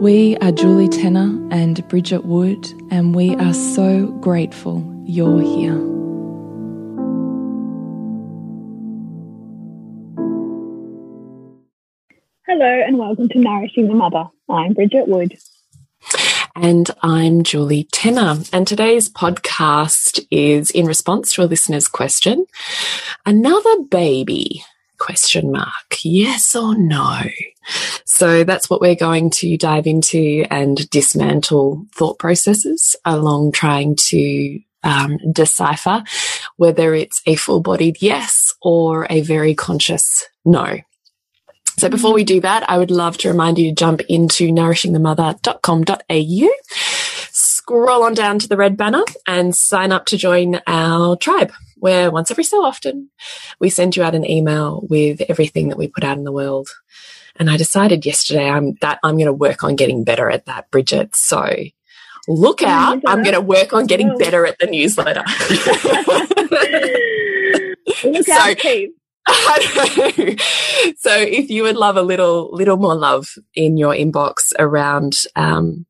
We are Julie Tenner and Bridget Wood, and we are so grateful you're here. Hello, and welcome to Nourishing the Mother. I'm Bridget Wood. And I'm Julie Tenner. And today's podcast is in response to a listener's question Another baby? Question mark. Yes or no? So that's what we're going to dive into and dismantle thought processes along trying to um, decipher whether it's a full bodied yes or a very conscious no. So before we do that, I would love to remind you to jump into nourishingthemother.com.au, scroll on down to the red banner and sign up to join our tribe where once every so often we send you out an email with everything that we put out in the world and I decided yesterday I'm that I'm going to work on getting better at that, Bridget. So look out. I'm going to work on getting better at the newsletter. look so, out, Kate. so if you would love a little little more love in your inbox around um,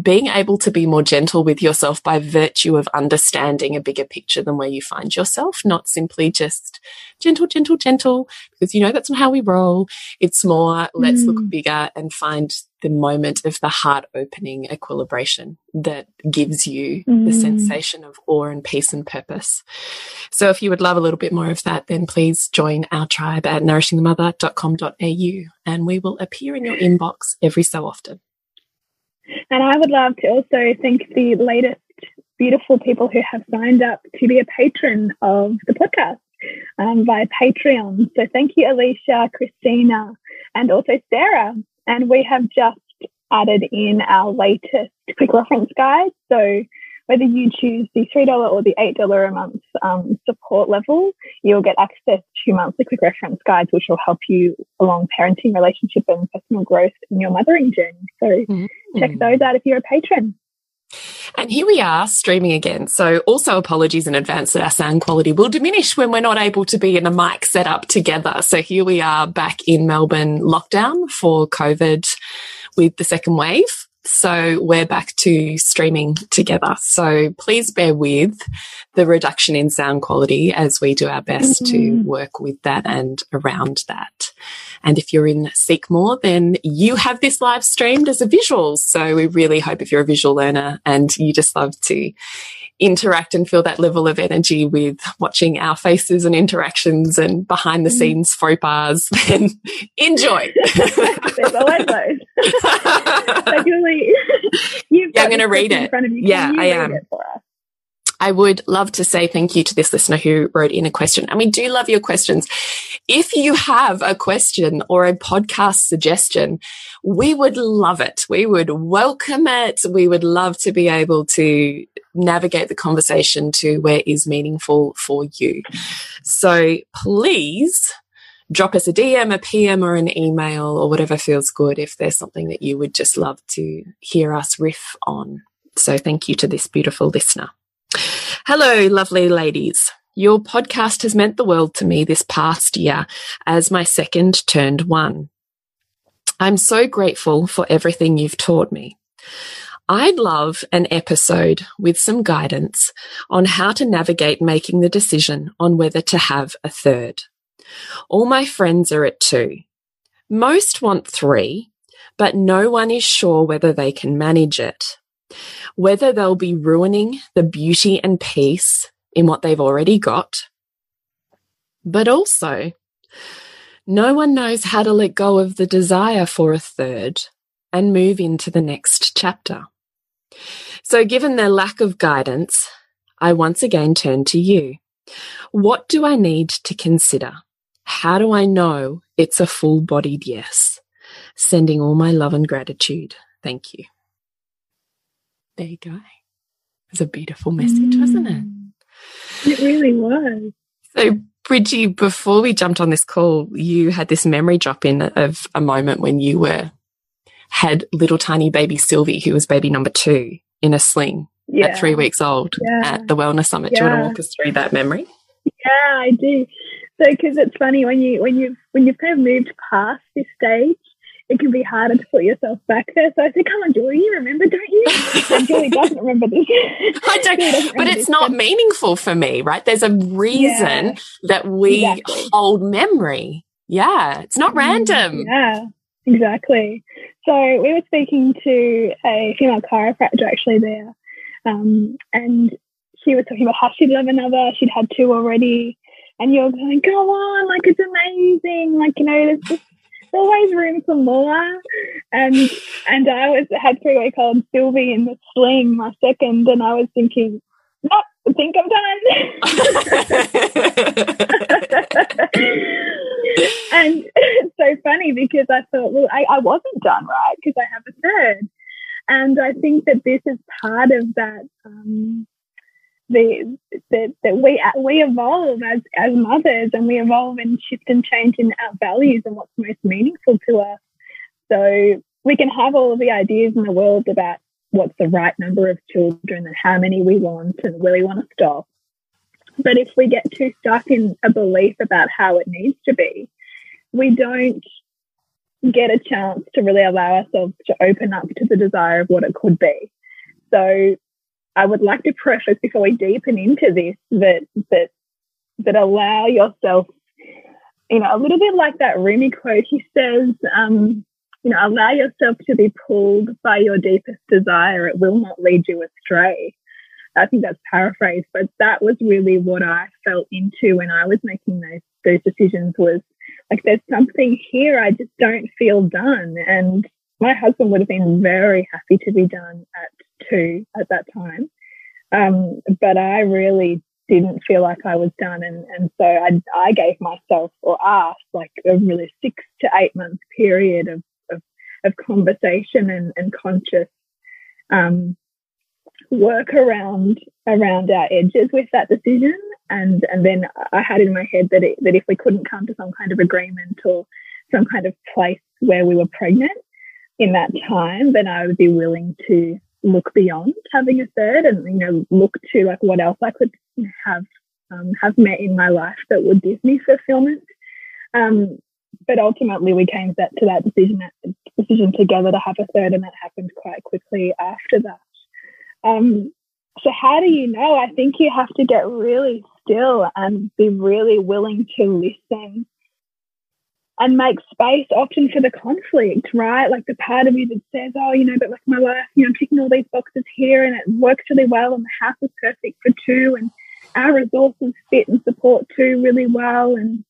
being able to be more gentle with yourself by virtue of understanding a bigger picture than where you find yourself, not simply just gentle, gentle, gentle, because you know that's not how we roll. It's more let's mm. look bigger and find the moment of the heart opening equilibration that gives you mm. the sensation of awe and peace and purpose. So if you would love a little bit more of that, then please join our tribe at nourishingthemother.com.au and we will appear in your inbox every so often. And I would love to also thank the latest beautiful people who have signed up to be a patron of the podcast um, via Patreon. So thank you, Alicia, Christina, and also Sarah. And we have just added in our latest quick reference guide. So whether you choose the $3 or the $8 a month um, support level, you'll get access to monthly quick reference guides, which will help you along parenting, relationship, and personal growth in your mothering journey. So mm. check those out if you're a patron. And here we are streaming again. So also apologies in advance that our sound quality will diminish when we're not able to be in a mic set up together. So here we are back in Melbourne lockdown for COVID with the second wave. So we're back to streaming together. So please bear with the reduction in sound quality as we do our best mm -hmm. to mm-hmm. work with that and around that. And if you're in Seek More, then you have this live streamed as a visual. So we really hope if you're a visual learner and you just love to interact and feel that level of energy with watching our faces and interactions and behind the mm-hmm. scenes faux pas, then enjoy. Those. so Julie, you've yeah, I'm going to read it. Yeah, I am. I would love to say thank you to this listener who wrote in a question. And we do love your questions. If you have a question or a podcast suggestion, we would love it. We would welcome it. We would love to be able to navigate the conversation to where is meaningful for you. So please drop us a DM, a PM, or an email, or whatever feels good if there's something that you would just love to hear us riff on. So thank you to this beautiful listener. Hello, lovely ladies. Your podcast has meant the world to me this past year as my second turned one. I'm so grateful for everything you've taught me. I'd love an episode with some guidance on how to navigate making the decision on whether to have a third. All my friends are at two. Most want three, but no one is sure whether they can manage it. Whether they'll be ruining the beauty and peace in what they've already got, but also no one knows how to let go of the desire for a third and move into the next chapter. So given their lack of guidance, I once again turn to you. What do I need to consider? How do I know it's a full bodied yes? Sending all my love and gratitude. Thank you. There you go. It's a beautiful message, mm. wasn't it? It really was. So, Bridgie, before we jumped on this call, you had this memory drop in of a moment when you were had little tiny baby Sylvie, who was baby number two, in a sling yeah. at three weeks old yeah. at the Wellness Summit. Yeah. Do you want to walk us through that memory? Yeah, I do. So, because it's funny when you when you when you've kind of moved past this stage, it can be harder to put yourself back there. So I said, "Come on, Julie, you remember, don't you?" And Julie doesn't remember this. I don't, but it's not meaningful for me, right? There's a reason yeah, that we exactly. hold memory. Yeah, it's not mm, random. Yeah, exactly. So we were speaking to a female chiropractor actually there, um, and she was talking about how she'd love another. She'd had two already, and you're going, "Go on, like it's amazing! Like you know, there's just always room for more. And and I was had three week old Sylvie in the sling, my second, and I was thinking, no, I think I'm done. and it's so funny because I thought, well, I, I wasn't done, right? Because I have a third. And I think that this is part of that um, the, the, that we we evolve as as mothers and we evolve and shift and change in our values and what's most meaningful to us. So we can have all of the ideas in the world about what's the right number of children and how many we want and where we want to stop. But if we get too stuck in a belief about how it needs to be, we don't get a chance to really allow ourselves to open up to the desire of what it could be. So I would like to preface before we deepen into this that that that allow yourself, you know, a little bit like that Rumi quote. He says, um, you know, allow yourself to be pulled by your deepest desire. It will not lead you astray. I think that's paraphrased, but that was really what I felt into when I was making those those decisions. Was like, there's something here I just don't feel done, and my husband would have been very happy to be done at two at that time. Um, but I really didn't feel like I was done. And, and so I, I gave myself or asked like a really six to eight month period of, of, of conversation and, and conscious um, work around around our edges with that decision. And, and then I had in my head that, it, that if we couldn't come to some kind of agreement or some kind of place where we were pregnant in that time, then I would be willing to look beyond having a third and you know look to like what else I could have um, have met in my life that would give me fulfillment. Um, but ultimately, we came that, to that decision that decision together to have a third, and that happened quite quickly after that. Um, so, how do you know? I think you have to get really still and be really willing to listen and make space often for the conflict, right? Like the part of you that says, oh, you know, but like my life, you know, I'm ticking all these boxes here and it works really well and the house is perfect for two and our resources fit and support two really well and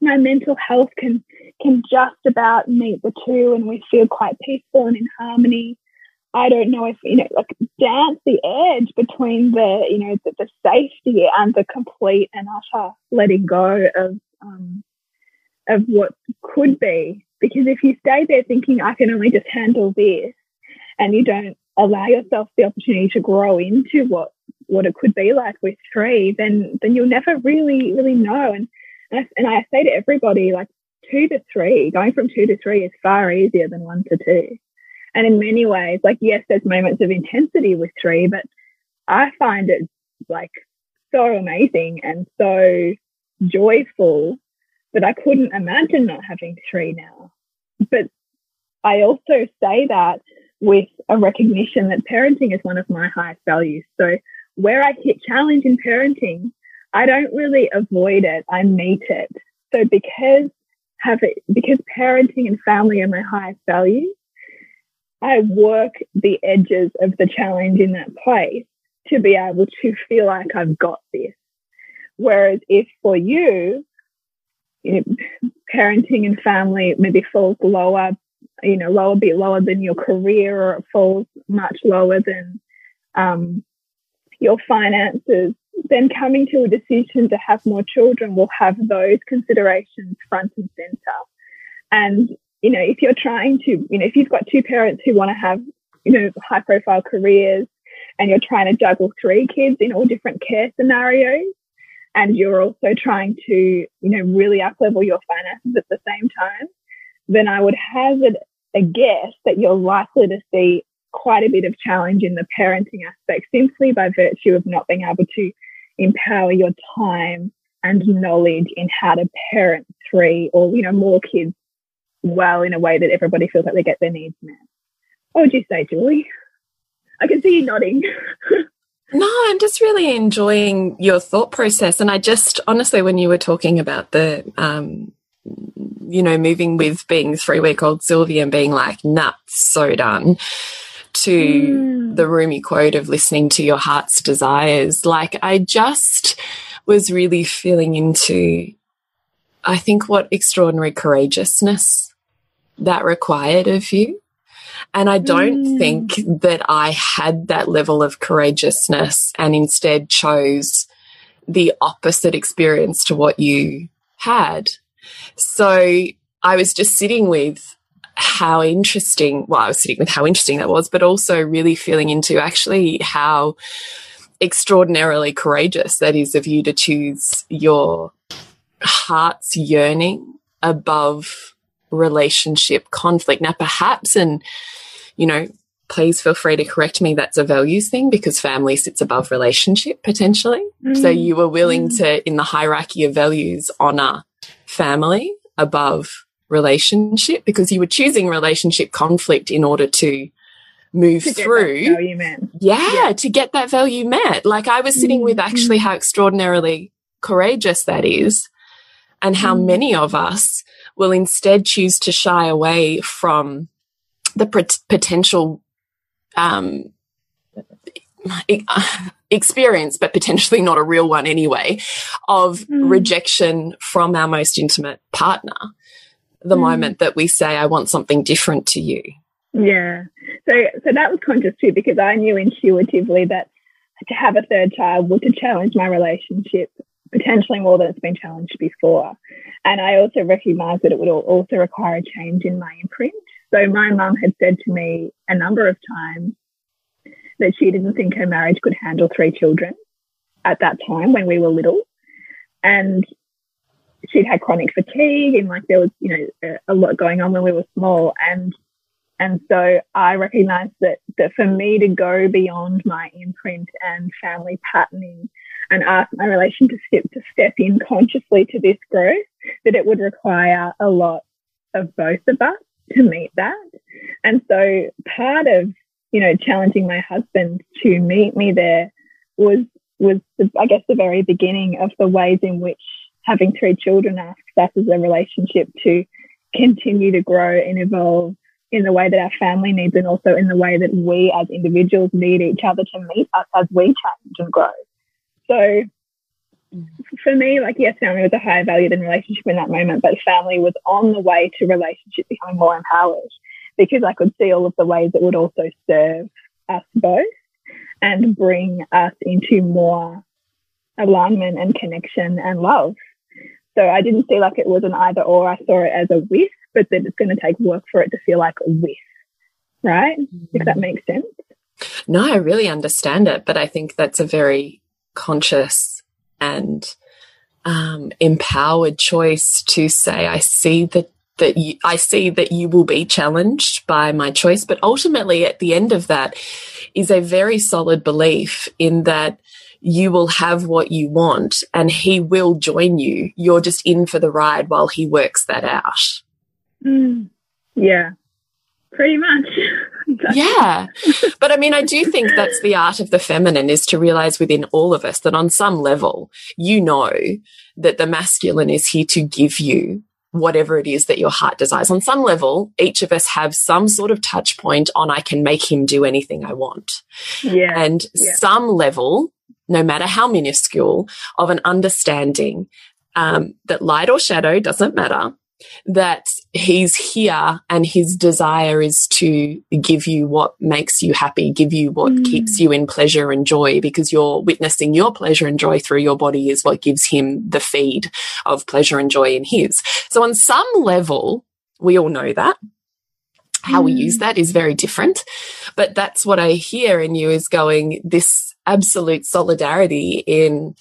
my mental health can can just about meet the two and we feel quite peaceful and in harmony. I don't know if, you know, like dance the edge between the, you know, the, the safety and the complete and utter letting go of um, of what could be. Because if you stay there thinking, I can only just handle this, and you don't allow yourself the opportunity to grow into what, what it could be like with three, then, then you'll never really, really know. And, and I, and I say to everybody, like two to three, going from two to three is far easier than one to two. And in many ways, like, yes, there's moments of intensity with three, but I find it like so amazing and so joyful that I couldn't imagine not having three now. But I also say that with a recognition that parenting is one of my highest values. So where I hit challenge in parenting, I don't really avoid it. I meet it. So because have it, because parenting and family are my highest values, I work the edges of the challenge in that place to be able to feel like I've got this. Whereas if for you, you know, parenting and family maybe falls lower, you know, lower, bit lower than your career or it falls much lower than um, your finances, then coming to a decision to have more children will have those considerations front and center. And, you know, if you're trying to, you know, if you've got two parents who want to have, you know, high profile careers and you're trying to juggle three kids in all different care scenarios, and you're also trying to, you know, really up level your finances at the same time, then I would hazard a guess that you're likely to see quite a bit of challenge in the parenting aspect simply by virtue of not being able to empower your time and knowledge in how to parent three or, you know, more kids well in a way that everybody feels like they get their needs met. What would you say, Julie? I can see you nodding. no, I'm just really enjoying your thought process. And I just, honestly, when you were talking about the, um, you know, moving with being three week old Sylvia and being like, nah, so done to mm. the Rumi quote of listening to your heart's desires. Like I just was really feeling into, I think what extraordinary courageousness that required of you. And I don't mm. think that I had that level of courageousness and instead chose the opposite experience to what you had. So I was just sitting with how interesting, well, I was sitting with how interesting that was, but also really feeling into actually how extraordinarily courageous that is of you to choose your heart's yearning above relationship conflict. Now, perhaps, and, you know, please feel free to correct me. That's a values thing because family sits above relationship potentially. Mm. So you were willing mm. to, in the hierarchy of values, honor family above relationship because you were choosing relationship conflict in order to move to through yeah, yeah, to get that value met like i was sitting mm with actually how extraordinarily courageous that is and how mm. many of us will instead choose to shy away from the potential um, experience, but potentially not a real one anyway, of mm. rejection from our most intimate partner the mm. moment that we say, I want something different to you. Yeah. So, so that was conscious too, because I knew intuitively that to have a third child would to challenge my relationship potentially more than it's been challenged before. And I also recognized that it would also require a change in my imprint. So my mum had said to me a number of times that she didn't think her marriage could handle three children at that time when we were little. And she'd had chronic fatigue and like there was, you know, a, a lot going on when we were small. And and so I recognized that that for me to go beyond my imprint and family patterning and ask my relationship to step in consciously to this growth, that it would require a lot of both of us to meet that. And so part of, you know, challenging my husband to meet me there was was the, I guess the very beginning of the ways in which having three children asks us as a relationship to continue to grow and evolve in the way that our family needs and also in the way that we as individuals need each other to meet us as we change and grow. So for me, like, yes, family was a higher value than relationship in that moment, but family was on the way to relationship becoming more empowered because I could see all of the ways it would also serve us both and bring us into more alignment and connection and love. So I didn't see like it was an either or. I saw it as a with, but that it's going to take work for it to feel like a with, right? Mm. If that makes sense. No, I really understand it, but I think that's a very conscious and um, empowered choice to say, I see the that you, I see that you will be challenged by my choice. But ultimately, at the end of that, is a very solid belief in that you will have what you want and he will join you. You're just in for the ride while he works that out. Mm, yeah, pretty much. yeah. But I mean, I do think that's the art of the feminine is to realize within all of us that on some level, you know that the masculine is here to give you whatever it is that your heart desires. On some level, each of us have some sort of touch point on I can make him do anything I want. Yeah. And yeah. some level, no matter how minuscule, of an understanding um, that light or shadow doesn't matter, that he's here and his desire is to give you what makes you happy, give you what mm. keeps you in pleasure and joy because you're witnessing your pleasure and joy through your body is what gives him the feed of pleasure and joy in his. So on some level, we all know that. How mm. we use mm. that is very different, but that's what I hear in you is going this absolute solidarity in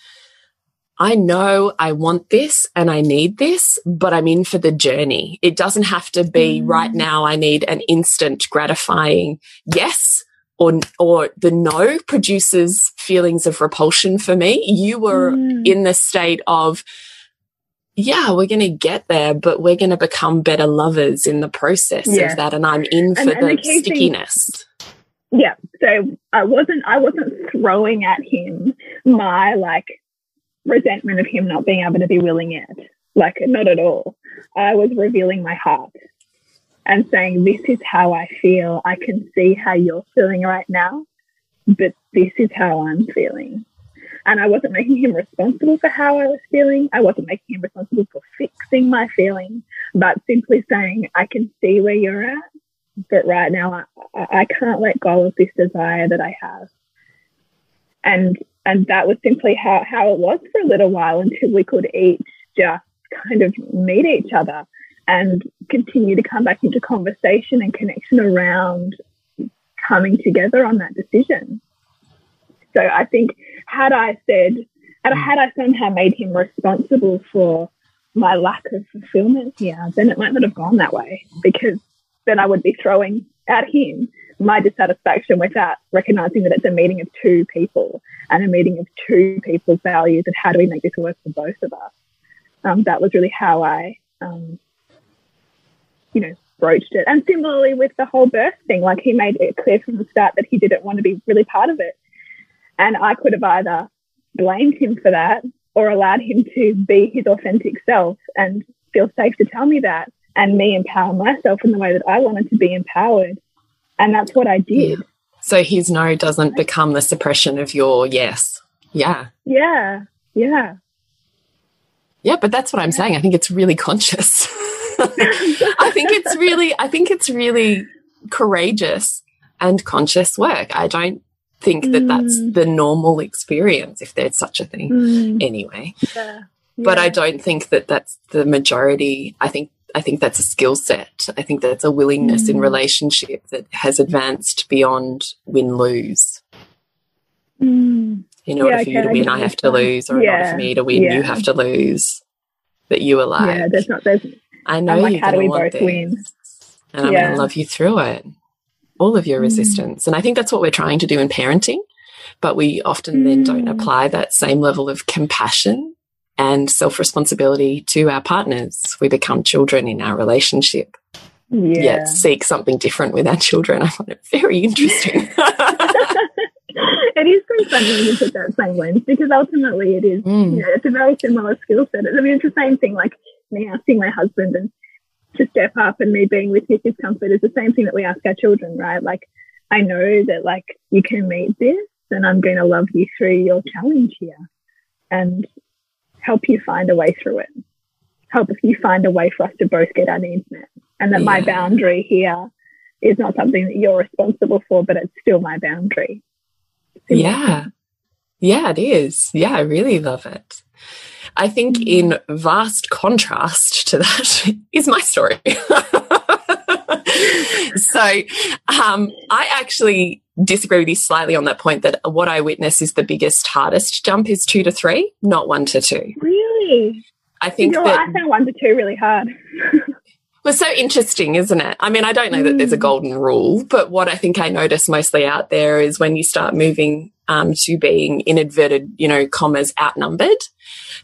I know I want this and I need this, but I'm in for the journey. It doesn't have to be mm. right now. I need an instant gratifying yes or, or the no produces feelings of repulsion for me. You were mm. in the state of, yeah, we're going to get there, but we're going to become better lovers in the process yeah. of that. And I'm in for and, the, and the stickiness. Thing, yeah. So I wasn't, I wasn't throwing at him my like, resentment of him not being able to be willing yet. Like, not at all. I was revealing my heart and saying, This is how I feel. I can see how you're feeling right now, but this is how I'm feeling. And I wasn't making him responsible for how I was feeling. I wasn't making him responsible for fixing my feeling, but simply saying, I can see where you're at, but right now I, I can't let go of this desire that I have. And and that was simply how, how it was for a little while until we could each just kind of meet each other and continue to come back into conversation and connection around coming together on that decision. So I think had I said, had, mm. had I somehow made him responsible for my lack of fulfillment here, then it might not have gone that way because then I would be throwing at him my dissatisfaction with that, recognizing that it's a meeting of two people and a meeting of two people's values and how do we make this work for both of us. Um, that was really how I, um, you know, broached it. And similarly with the whole birth thing, like he made it clear from the start that he didn't want to be really part of it. And I could have either blamed him for that or allowed him to be his authentic self and feel safe to tell me that and me empower myself in the way that I wanted to be empowered and that's what I did. Yeah. So his no doesn't become the suppression of your yes. Yeah. Yeah. Yeah. Yeah, but that's what I'm saying. I think it's really conscious. I think it's really, I think it's really courageous and conscious work. I don't think that mm. that's the normal experience, if there's such a thing, mm. anyway. Yeah. Yeah. But I don't think that that's the majority. I think I think that's a skill set. I think that's a willingness mm. in relationship that has advanced beyond win lose. Mm. In order yeah, for you to win, I have to lose, or yeah. in order for me to win, yeah. you have to lose. That you are like, yeah, there's not. There's. I know like, you're how do we both this, win? And I'm going to love you through it. All of your mm. resistance, and I think that's what we're trying to do in parenting. But we often then don't mm. apply that same level of compassion and self responsibility to our partners. We become children in our relationship. Yeah. Yet seek something different with our children. I find it very interesting. it is pretty funny when you put that same lens because ultimately it is, mm. you know, it's a very similar skill set. I mean, it's the same thing like me asking my husband and to step up and me being with his discomfort is the same thing that we ask our children, right? Like, I know that like you can meet this and I'm going to love you through your challenge here. And help you find a way through it, help you find a way for us to both get our needs met. And that yeah. my boundary here is not something that you're responsible for, but it's still my boundary. Yeah. Yeah, it is. Yeah, I really love it. I think mm. in vast contrast to that is my story. so um, I actually disagree with you slightly on that point that what I witness is the biggest, hardest jump is two to three, not one to two. Really? I think you know, that, I found one to two really hard. Well, so interesting, isn't it? I mean, I don't know that there's a mm. golden rule, but what I think I notice mostly out there is when you start moving um, to being in inverted, you know, commas outnumbered,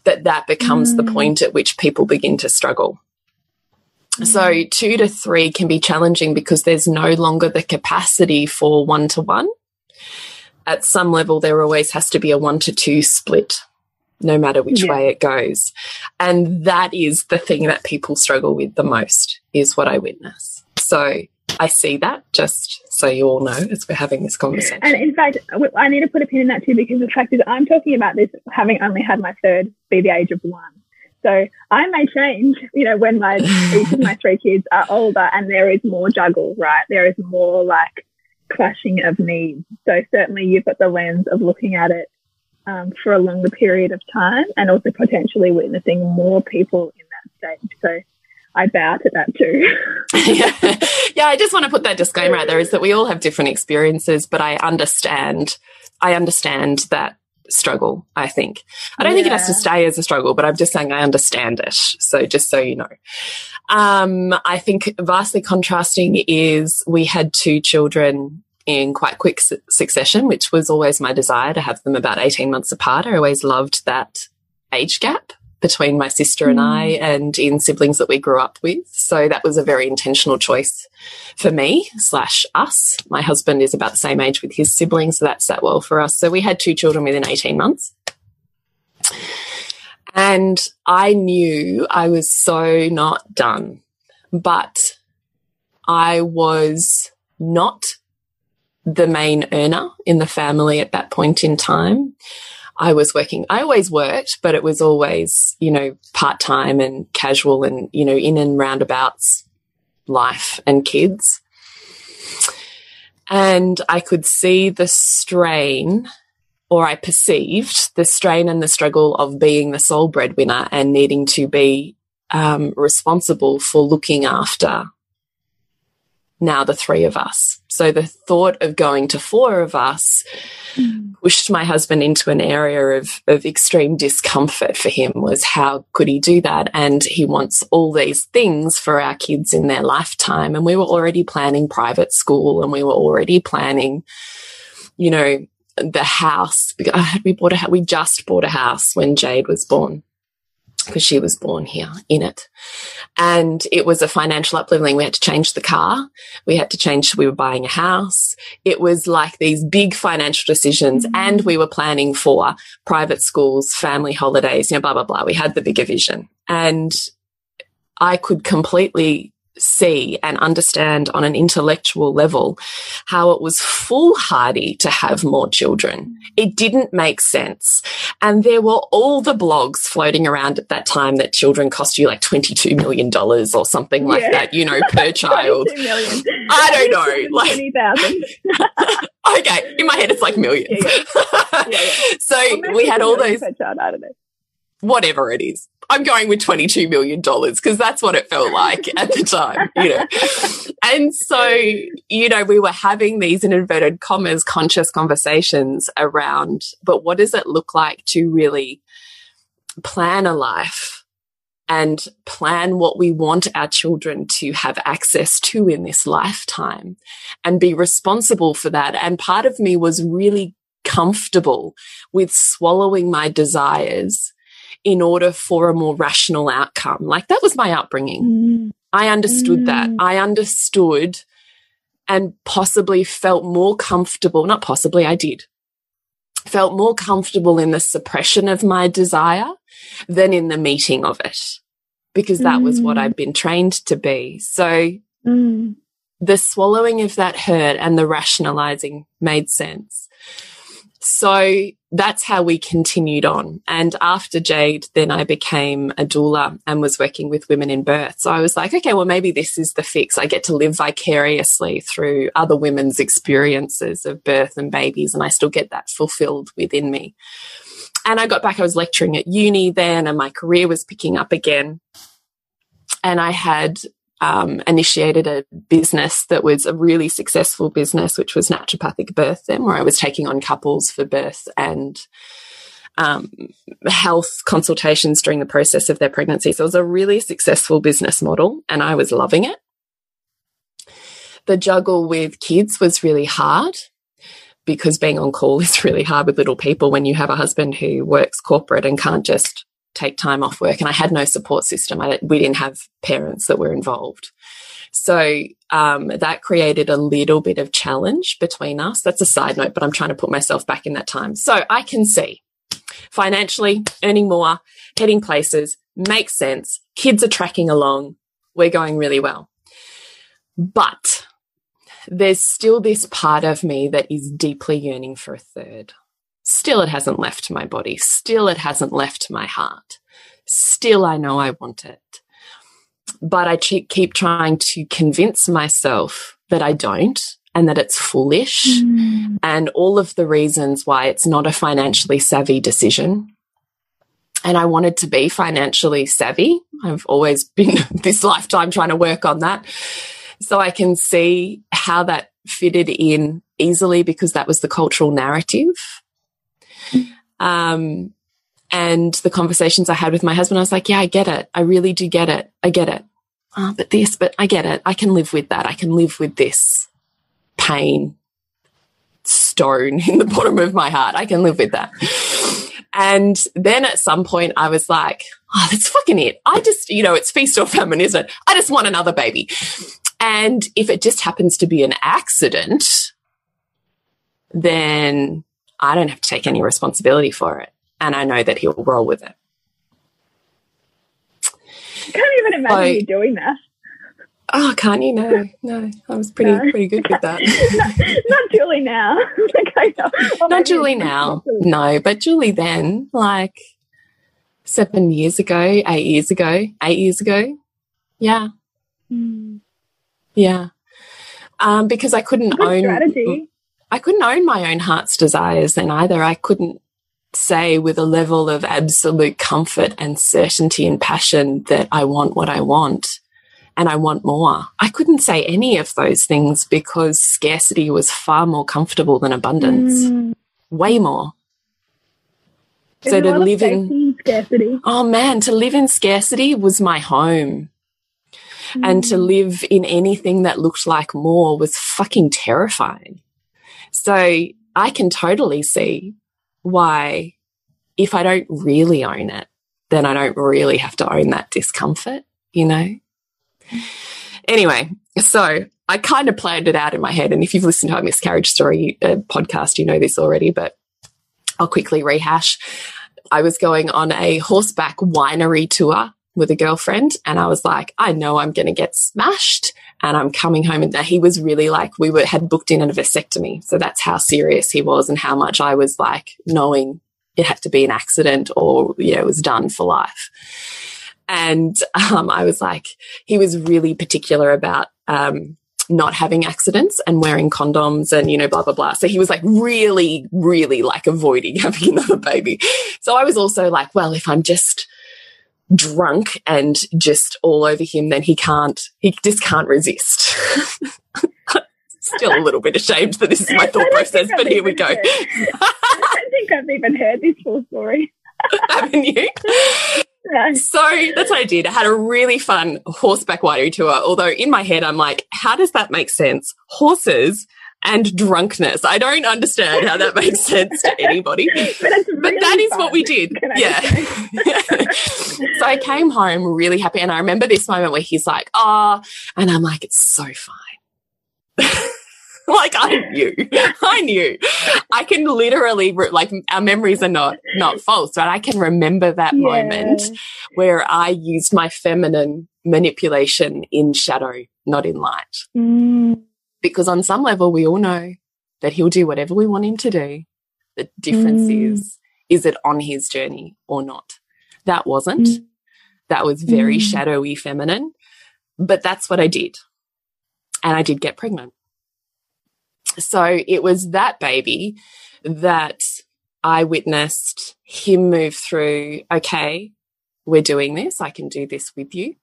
that that becomes mm. the point at which people begin to struggle. So two to three can be challenging because there's no longer the capacity for one to one. At some level, there always has to be a one to two split no matter which yeah. way it goes. And that is the thing that people struggle with the most, is what I witness. So I see that just so you all know as we're having this conversation. And in fact, I need to put a pin in that too, because the fact is, I'm talking about this having only had my third be the age of one. So I may change, you know, when my each of my three kids are older and there is more juggle, right? There is more like clashing of needs. So certainly you've got the lens of looking at it um, for a longer period of time and also potentially witnessing more people in that stage. So I bow to that too. yeah. yeah, I just want to put that disclaimer out there is that we all have different experiences, but I understand, I understand that struggle, I think. I don't yeah. think it has to stay as a struggle, but I'm just saying I understand it. So just so you know. Um, I think vastly contrasting is we had two children in quite quick su succession, which was always my desire to have them about 18 months apart. I always loved that age gap between my sister and I mm. and in siblings that we grew up with. So that was a very intentional choice for me slash us. My husband is about the same age with his siblings, so that's that sat well for us. So we had two children within 18 months. And I knew I was so not done, but I was not the main earner in the family at that point in time. I was working, I always worked, but it was always, you know, part time and casual and, you know, in and roundabouts life and kids. And I could see the strain, or I perceived the strain and the struggle of being the sole breadwinner and needing to be um, responsible for looking after now the three of us. So the thought of going to four of us mm. pushed my husband into an area of, of extreme discomfort for him was how could he do that? And he wants all these things for our kids in their lifetime. And we were already planning private school and we were already planning, you know, the house. We bought a, we just bought a house when Jade was born because she was born here in it. And it was a financial upleveling. We had to change the car. We had to change, we were buying a house. It was like these big financial decisions. Mm -hmm. And we were planning for private schools, family holidays, you know, blah, blah, blah. We had the bigger vision. And I could completely see and understand on an intellectual level how it was foolhardy to have more children. It didn't make sense. And there were all the blogs floating around at that time that children cost you like $22 million or something like yeah. that, you know, per child. I don't know. Like, 20,000. okay. In my head, it's like millions. Yeah, yeah. so we had all those. Child, I don't know. Whatever it is. I'm going with $22 million because that's what it felt like at the time, you know. And so, you know, we were having these in inverted commas conscious conversations around, but what does it look like to really plan a life and plan what we want our children to have access to in this lifetime and be responsible for that. And part of me was really comfortable with swallowing my desires in order for a more rational outcome. Like that was my upbringing. Mm. I understood mm. that. I understood and possibly felt more comfortable. Not possibly, I did. Felt more comfortable in the suppression of my desire than in the meeting of it because that mm. was what mm. I'd been trained to be. So mm. the swallowing of that hurt and the rationalizing made sense. So that's how we continued on. And after Jade, then I became a doula and was working with women in birth. So I was like, okay, well, maybe this is the fix. I get to live vicariously through other women's experiences of birth and babies, and I still get that fulfilled within me. And I got back, I was lecturing at uni then, and my career was picking up again. And I had um, initiated a business that was a really successful business, which was naturopathic birth then, where I was taking on couples for birth and um, health consultations during the process of their pregnancy. So it was a really successful business model and I was loving it. The juggle with kids was really hard because being on call is really hard with little people when you have a husband who works corporate and can't just take time off work. And I had no support system. I, we didn't have parents that were involved. So um, that created a little bit of challenge between us. That's a side note, but I'm trying to put myself back in that time. So I can see financially earning more, heading places, makes sense. Kids are tracking along. We're going really well. But there's still this part of me that is deeply yearning for a third. Still, it hasn't left my body. Still, it hasn't left my heart. Still, I know I want it but I keep trying to convince myself that I don't and that it's foolish mm. and all of the reasons why it's not a financially savvy decision. And I wanted to be financially savvy. I've always been this lifetime trying to work on that. So I can see how that fitted in easily because that was the cultural narrative. Um, and the conversations I had with my husband, I was like, yeah, I get it. I really do get it. I get it oh, but this, but I get it. I can live with that. I can live with this pain stone in the bottom of my heart. I can live with that. And then at some point I was like, oh, that's fucking it. I just, you know, it's feast or famine, isn't it? I just want another baby. And if it just happens to be an accident, then I don't have to take any responsibility for it. And I know that he'll roll with it. I can't even imagine you doing that. Oh, can't you? No, no. I was pretty no. pretty good with that. not, not, Julie now. like, well, not Julie now. No, but Julie then, like seven years ago, eight years ago, eight years ago. Yeah. Mm. Yeah. Um, because I couldn't Good own strategy. I couldn't own my own heart's desires then either. I couldn't say with a level of absolute comfort and certainty and passion that I want what I want and I want more. I couldn't say any of those things because scarcity was far more comfortable than abundance. Mm. Way more. There's so to live in scarcity. Oh man, to live in scarcity was my home. Mm. And to mm. live in anything that looked like more was fucking terrifying. So I can totally see why if I don't really own it, then I don't really have to own that discomfort, you know? Anyway, so I kind of planned it out in my head. And if you've listened to our miscarriage story uh, podcast, you know this already, but I'll quickly rehash. I was going on a horseback winery tour with a girlfriend and I was like, I know I'm going to get smashed and I'm coming home and he was really like, we were, had booked in a vasectomy. So that's how serious he was and how much I was like knowing it had to be an accident or, you know, it was done for life. And, um, I was like, he was really particular about, um, not having accidents and wearing condoms and, you know, blah, blah, blah. So he was like really, really like avoiding having another baby. So I was also like, well, if I'm just, drunk and just all over him, then he can't, he just can't resist. Still a little bit ashamed that this is my thought process, but here we go. I don't think I've even heard this full story. Haven't you? So that's what I did. I had a really fun horseback winery tour. Although in my head, I'm like, how does that make sense? Horses and drunkenness. I don't understand how that makes sense to anybody. but, really but, that is fun, what we did. Yeah. so I came home really happy. And I remember this moment where he's like, oh, and I'm like, it's so fine. like I knew, I knew. I can literally like our memories are not not false, but I can remember that yeah. moment where I used my feminine manipulation in shadow, not in light. Mm. Because on some level, we all know that he'll do whatever we want him to do. The difference mm. is, is it on his journey or not? That wasn't. Mm. That was very mm. shadowy feminine, but that's what I did. And I did get pregnant. So it was that baby that I witnessed him move through, okay, we're doing this. I can do this with you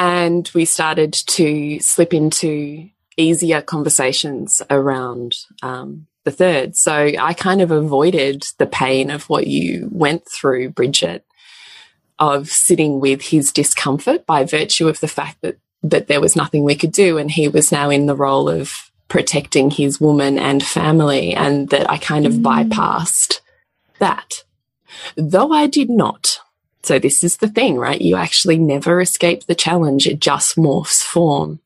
and we started to slip into easier conversations around um, the third. So I kind of avoided the pain of what you went through, Bridget, of sitting with his discomfort by virtue of the fact that that there was nothing we could do and he was now in the role of protecting his woman and family and that I kind of mm. bypassed that. Though I did not. So this is the thing, right? You actually never escape the challenge. It just morphs form.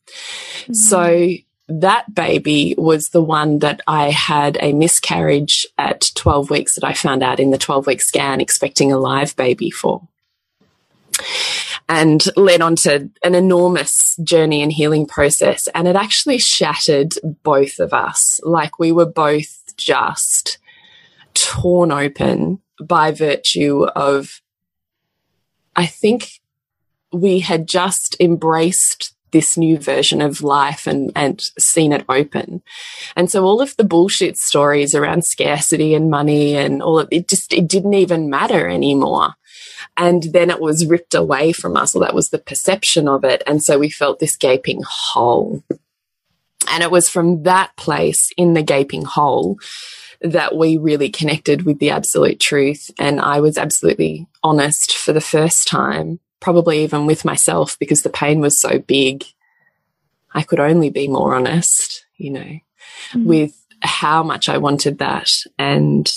Mm. So that baby was the one that I had a miscarriage at 12 weeks that I found out in the 12 week scan, expecting a live baby for. And led on to an enormous journey and healing process. And it actually shattered both of us. Like we were both just torn open by virtue of, I think we had just embraced this new version of life and, and seen it open. And so all of the bullshit stories around scarcity and money and all of it just, it didn't even matter anymore. And then it was ripped away from us. Well, that was the perception of it. And so we felt this gaping hole. And it was from that place in the gaping hole that we really connected with the absolute truth. And I was absolutely honest for the first time probably even with myself because the pain was so big. I could only be more honest, you know, mm. with how much I wanted that. And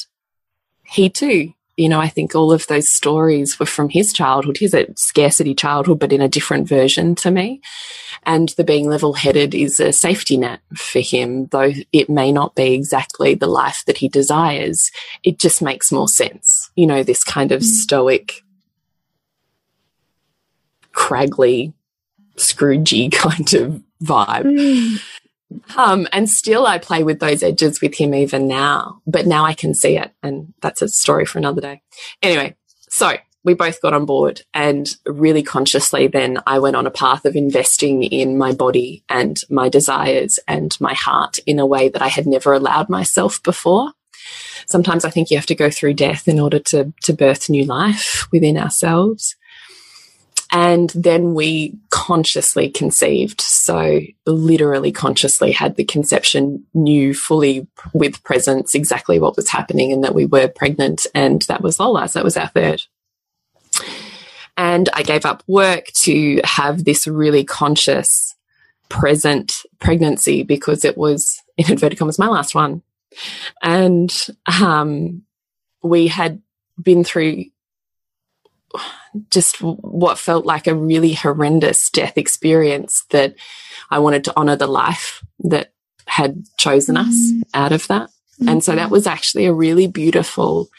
he too, you know, I think all of those stories were from his childhood. He's a scarcity childhood, but in a different version to me. And the being level headed is a safety net for him, though it may not be exactly the life that he desires. It just makes more sense. You know, this kind of mm. stoic craggly, Scroogey kind of vibe. Mm. Um, and still I play with those edges with him even now, but now I can see it. And that's a story for another day. Anyway, so we both got on board and really consciously then I went on a path of investing in my body and my desires and my heart in a way that I had never allowed myself before. Sometimes I think you have to go through death in order to, to birth new life within ourselves. And then we consciously conceived. So literally consciously had the conception, knew fully with presence exactly what was happening and that we were pregnant. And that was Lola. So that was our third. And I gave up work to have this really conscious, present pregnancy because it was, in inverted commas, my last one. And um, we had been through just what felt like a really horrendous death experience that I wanted to honor the life that had chosen mm -hmm. us out of that. Mm -hmm. And so that mm-hmm. was actually a really beautiful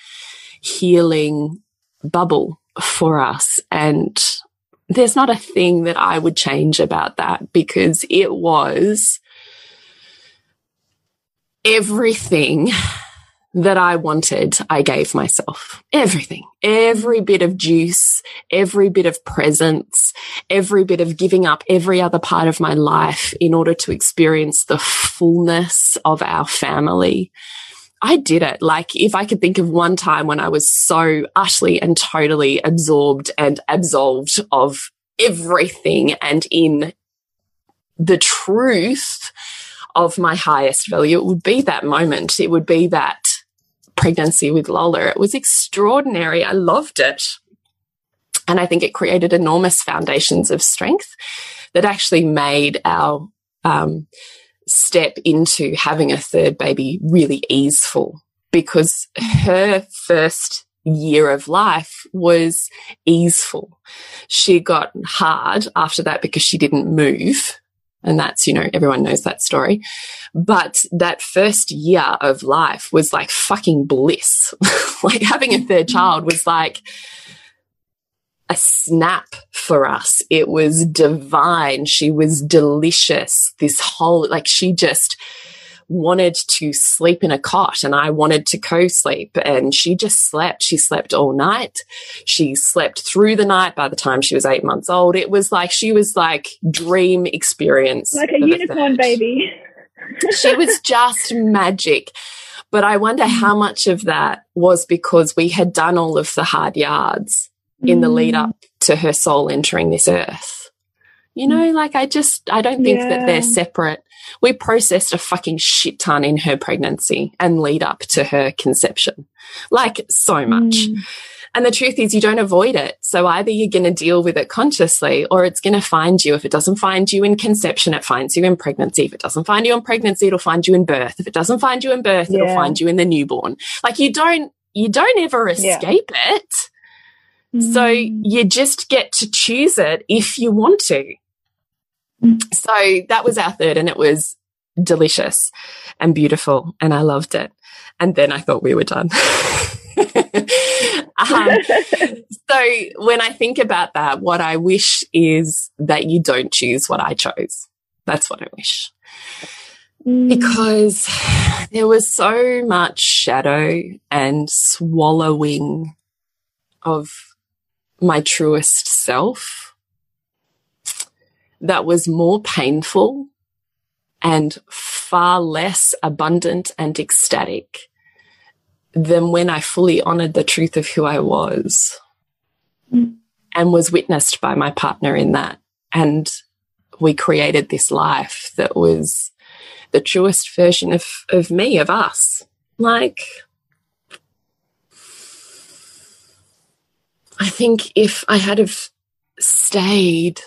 healing bubble for us. And there's not a thing that I would change about that because it was everything that I wanted, I gave myself everything, every bit of juice, every bit of presence, every bit of giving up every other part of my life in order to experience the fullness of our family. I did it. Like if I could think of one time when I was so utterly and totally absorbed and absolved of everything and in the truth of my highest value, it would be that moment. It would be that pregnancy with Lola. It was extraordinary. I loved it. And I think it created enormous foundations of strength that actually made our um, step into having a third baby really easeful because her first year of life was easeful. She got hard after that because she didn't move and that's, you know, everyone knows that story. But that first year of life was like fucking bliss. like having a third child was like a snap for us. It was divine. She was delicious. This whole, like she just, wanted to sleep in a cot and I wanted to co-sleep and she just slept. She slept all night. She slept through the night by the time she was eight months old. It was like, she was like dream experience. Like a unicorn baby. she was just magic. But I wonder how much of that was because we had done all of the hard yards in the lead mm. up to her soul entering this earth You know, like I just, I don't think yeah. that they're separate. We processed a fucking shit ton in her pregnancy and lead up to her conception. Like so much. Mm. And the truth is you don't avoid it. So either you're going to deal with it consciously or it's going to find you. If it doesn't find you in conception, it finds you in pregnancy. If it doesn't find you in pregnancy, it'll find you in birth. If it doesn't find you in birth, yeah. it'll find you in the newborn. Like you don't, you don't ever escape yeah. it. Mm. So you just get to choose it if you want to. So that was our third and it was delicious and beautiful and I loved it. And then I thought we were done. um, so when I think about that, what I wish is that you don't choose what I chose. That's what I wish. Mm. Because there was so much shadow and swallowing of my truest self that was more painful and far less abundant and ecstatic than when I fully honored the truth of who I was mm. and was witnessed by my partner in that. And we created this life that was the truest version of, of me, of us. Like, I think if I had have stayed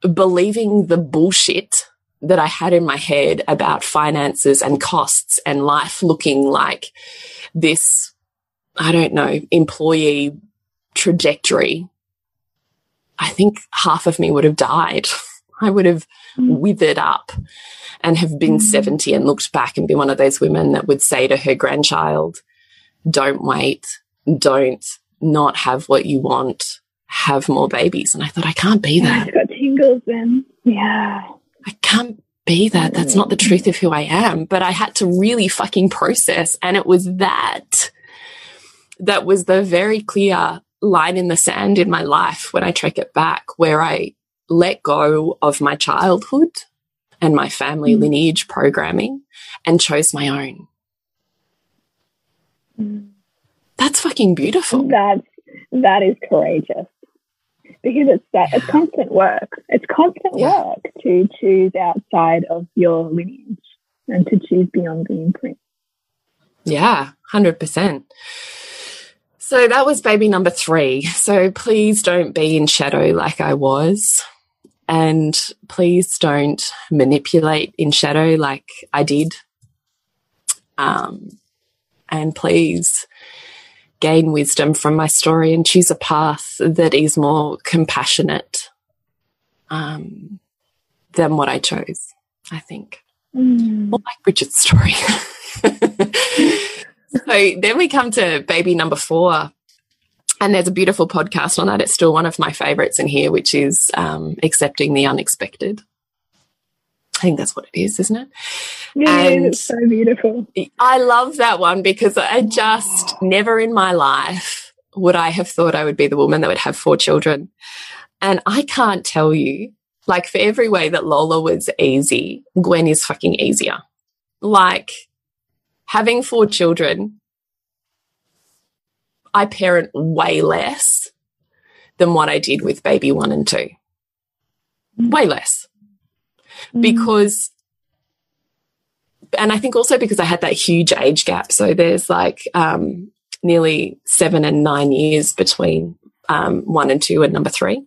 believing the bullshit that I had in my head about finances and costs and life looking like this, I don't know, employee trajectory, I think half of me would have died. I would have mm. withered up and have been mm. 70 and looked back and been one of those women that would say to her grandchild, don't wait, don't not have what you want, have more babies. And I thought, I can't be that. I got tingles then. Yeah. I can't be that. That's not the truth of who I am. But I had to really fucking process. And it was that that was the very clear line in the sand in my life when I track it back, where I let go of my childhood and my family mm. lineage programming and chose my own. Mm. That's fucking beautiful. That's that is courageous because it's that it's constant work. It's constant yeah. work to choose outside of your lineage and to choose beyond the imprint. Yeah, hundred percent. So that was baby number three. So please don't be in shadow like I was. And please don't manipulate in shadow like I did. Um, and please gain wisdom from my story and choose a path that is more compassionate um, than what I chose, I think. Mm. More like Bridget's story. so then we come to baby number four. And there's a beautiful podcast on that. It's still one of my favorites in here, which is um, Accepting the Unexpected. I think that's what it is, isn't it? Yeah, and it's so beautiful. I love that one because I just never in my life would I have thought I would be the woman that would have four children. And I can't tell you, like, for every way that Lola was easy, Gwen is fucking easier. Like, having four children, I parent way less than what I did with baby one and two. Way less. Mm. because and I think also because I had that huge age gap. So there's like um, nearly seven and nine years between um, one and two and number three.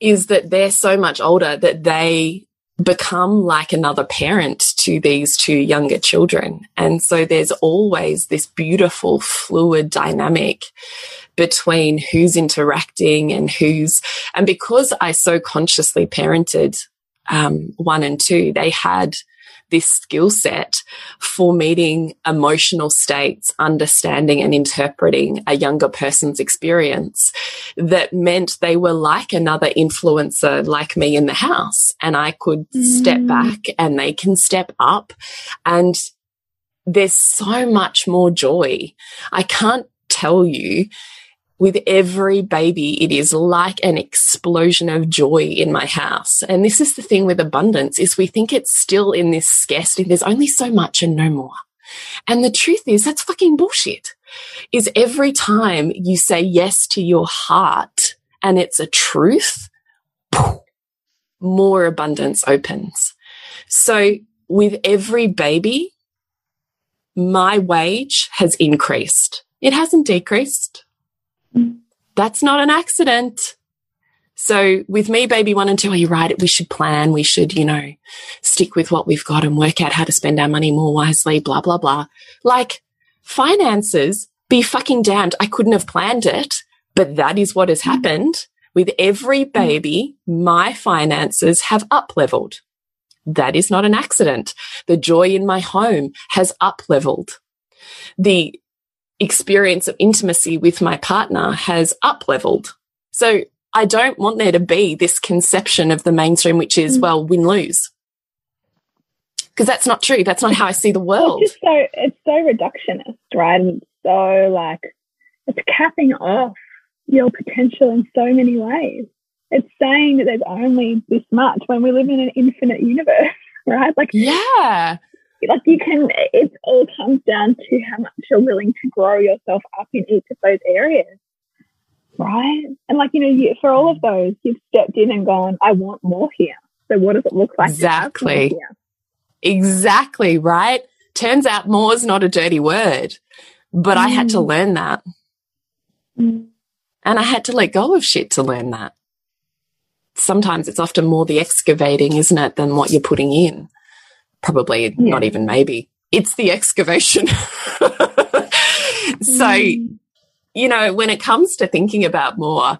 Is that they're so much older that they become like another parent to these two younger children. And so there's always this beautiful fluid dynamic between who's interacting and who's, and because I so consciously parented um, one and two, they had this skill set for meeting emotional states, understanding and interpreting a younger person's experience that meant they were like another influencer like me in the house. And I could mm. step back and they can step up. And there's so much more joy. I can't tell you with every baby, it is like an explosion of joy in my house. And this is the thing with abundance is we think it's still in this scarcity. There's only so much and no more. And the truth is that's fucking bullshit. Is every time you say yes to your heart and it's a truth, more abundance opens. So with every baby, my wage has increased. It hasn't decreased. That's not an accident. So with me, baby one and two, are you right? We should plan. We should, you know, stick with what we've got and work out how to spend our money more wisely, blah, blah, blah. Like finances, be fucking damned. I couldn't have planned it, but that is what has happened. With every baby, my finances have up leveled. That is not an accident. The joy in my home has up leveled. The experience of intimacy with my partner has up leveled. So I don't want there to be this conception of the mainstream, which is, mm. well, win lose. Because that's not true. That's not how I see the world. It's so it's so reductionist, right? And so like it's capping off your potential in so many ways. It's saying that there's only this much when we live in an infinite universe, right? Like yeah, like you can. It all comes down to how much you're willing to grow yourself up in each of those areas, right? And like you know, you, for all of those, you've stepped in and gone, "I want more here." So what does it look like? Exactly. Exactly right. Turns out more is not a dirty word, but mm. I had to mm. learn that. Mm. And I had to let go of shit to learn that. Sometimes it's often more the excavating, isn't it, than what you're putting in. Probably yeah. not even maybe. It's the excavation. so, mm. you know, when it comes to thinking about more,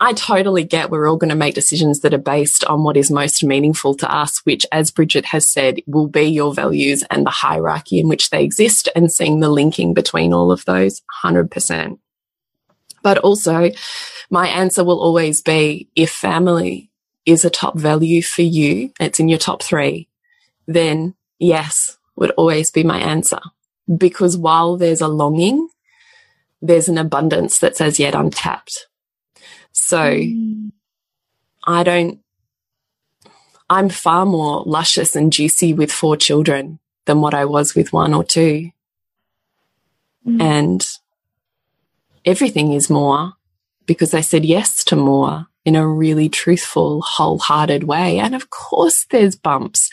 I totally get we're all going to make decisions that are based on what is most meaningful to us, which, as Bridget has said, will be your values and the hierarchy in which they exist and seeing the linking between all of those 100%. But also, my answer will always be if family is a top value for you, it's in your top three, then yes, would always be my answer. Because while there's a longing, there's an abundance that's as yet untapped. So mm. I don't, I'm far more luscious and juicy with four children than what I was with one or two. Mm. And everything is more because I said yes to more in a really truthful, wholehearted way. And of course there's bumps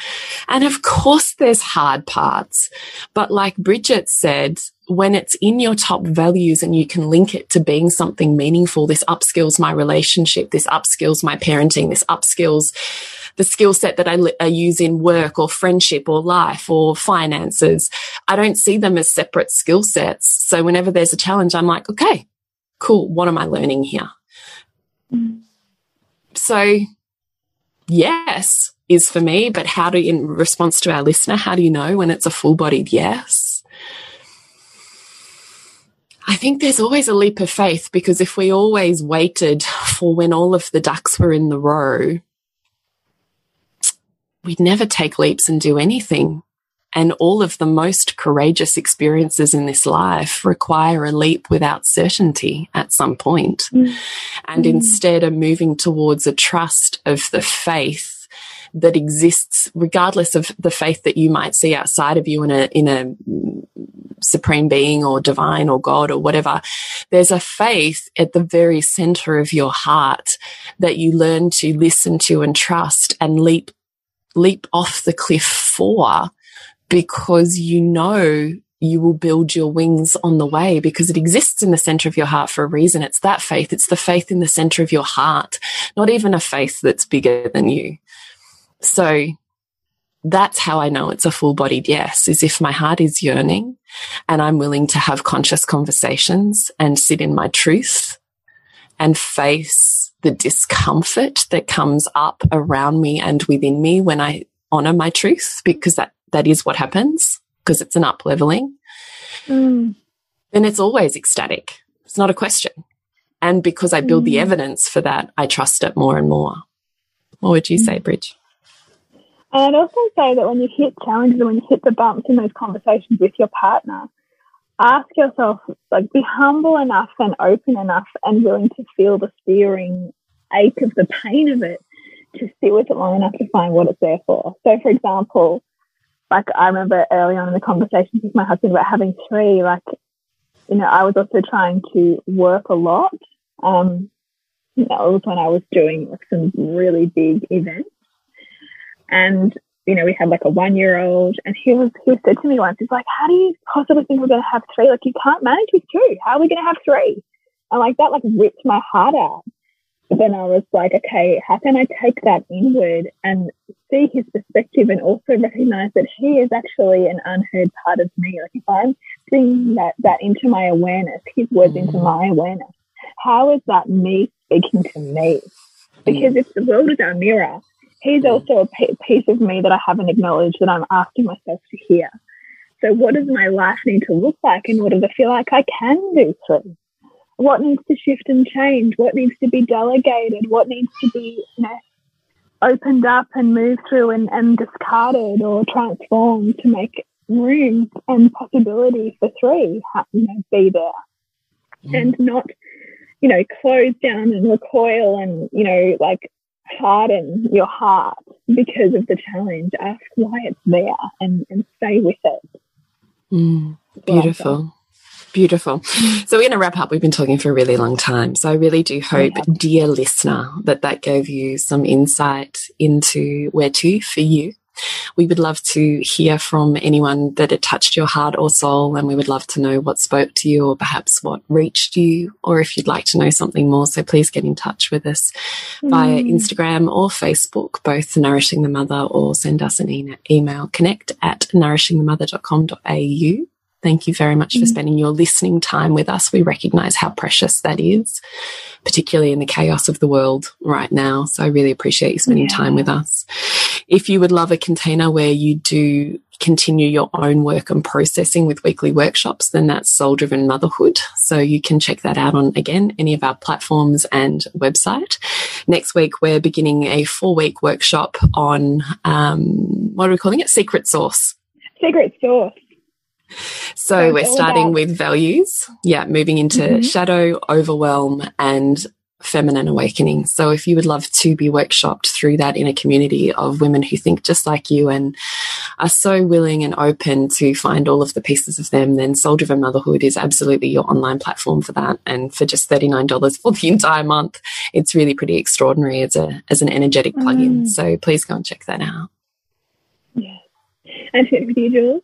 and of course there's hard parts. But like Bridget said, when it's in your top values and you can link it to being something meaningful, this upskills my relationship, this upskills my parenting, this upskills the skill set that I, I, use in work or friendship or life or finances. I don't see them as separate skill sets. So whenever there's a challenge, I'm like, okay, cool. What am I learning here? Mm. So yes is for me, but how do, you in response to our listener, how do you know when it's a full bodied yes? I think there's always a leap of faith because if we always waited for when all of the ducks were in the row, we'd never take leaps and do anything. And all of the most courageous experiences in this life require a leap without certainty at some point. Mm. And mm. instead of moving towards a trust of the faith that exists regardless of the faith that you might see outside of you in a, in a supreme being or divine or God or whatever. There's a faith at the very center of your heart that you learn to listen to and trust and leap, leap off the cliff for because you know you will build your wings on the way because it exists in the center of your heart for a reason. It's that faith. It's the faith in the center of your heart, not even a faith that's bigger than you. So that's how I know it's a full bodied yes, is if my heart is yearning and I'm willing to have conscious conversations and sit in my truth and face the discomfort that comes up around me and within me when I honor my truth, because that that is what happens because it's an up leveling, mm. then it's always ecstatic. It's not a question. And because I build mm. the evidence for that, I trust it more and more. What would you say, mm. Bridge? And I'd also say that when you hit challenges and when you hit the bumps in those conversations with your partner, ask yourself, like, be humble enough and open enough and willing to feel the searing ache of the pain of it to sit with it long enough to find what it's there for. So, for example, like I remember early on in the conversations with my husband about having three, like, you know, I was also trying to work a lot. Um, you know, it was when I was doing like some really big events And, you know, we had like a one year old and he was, he said to me once, he's like, how do you possibly think we're going to have three? Like, you can't manage with two. How are we going to have three? And like that, like ripped my heart out. Then I was like, okay, how can I take that inward and see his perspective and also recognize that he is actually an unheard part of me? Like if I'm bringing that, that into my awareness, his words mm. into my awareness, how is that me speaking to me? Because if the world is our mirror, he's also a piece of me that I haven't acknowledged that I'm asking myself to hear. So what does my life need to look like in order to feel like I can do through? What needs to shift and change, what needs to be delegated, what needs to be you know, opened up and moved through and, and discarded or transformed to make room and possibility for three, you know, be there. Mm. And not, you know, close down and recoil and, you know, like harden your heart because of the challenge. Ask why it's there and, and stay with it. Mm, beautiful. Beautiful. So we're going to wrap up. We've been talking for a really long time. So I really do hope, yeah. dear listener, that that gave you some insight into where to for you. We would love to hear from anyone that it touched your heart or soul, and we would love to know what spoke to you or perhaps what reached you, or if you'd like to know something more. So please get in touch with us mm. via Instagram or Facebook, both Nourishing the Mother, or send us an e email connect at nourishingthemother.com.au. Thank you very much for mm. spending your listening time with us. We recognize how precious that is, particularly in the chaos of the world right now. So I really appreciate you spending yeah. time with us. If you would love a container where you do continue your own work and processing with weekly workshops, then that's Soul Driven Motherhood. So you can check that out on, again, any of our platforms and website. Next week, we're beginning a four week workshop on, um, what are we calling it? Secret Sauce. Secret Sauce. So we're starting with values. Yeah, moving into mm -hmm. shadow, overwhelm, and feminine awakening. So if you would love to be workshopped through that in a community of women who think just like you and are so willing and open to find all of the pieces of them, then Soul Driven Motherhood is absolutely your online platform for that. And for just $39 for the entire month, it's really pretty extraordinary as a as an energetic plugin. Mm. So please go and check that out. Yeah. And with you, Jules?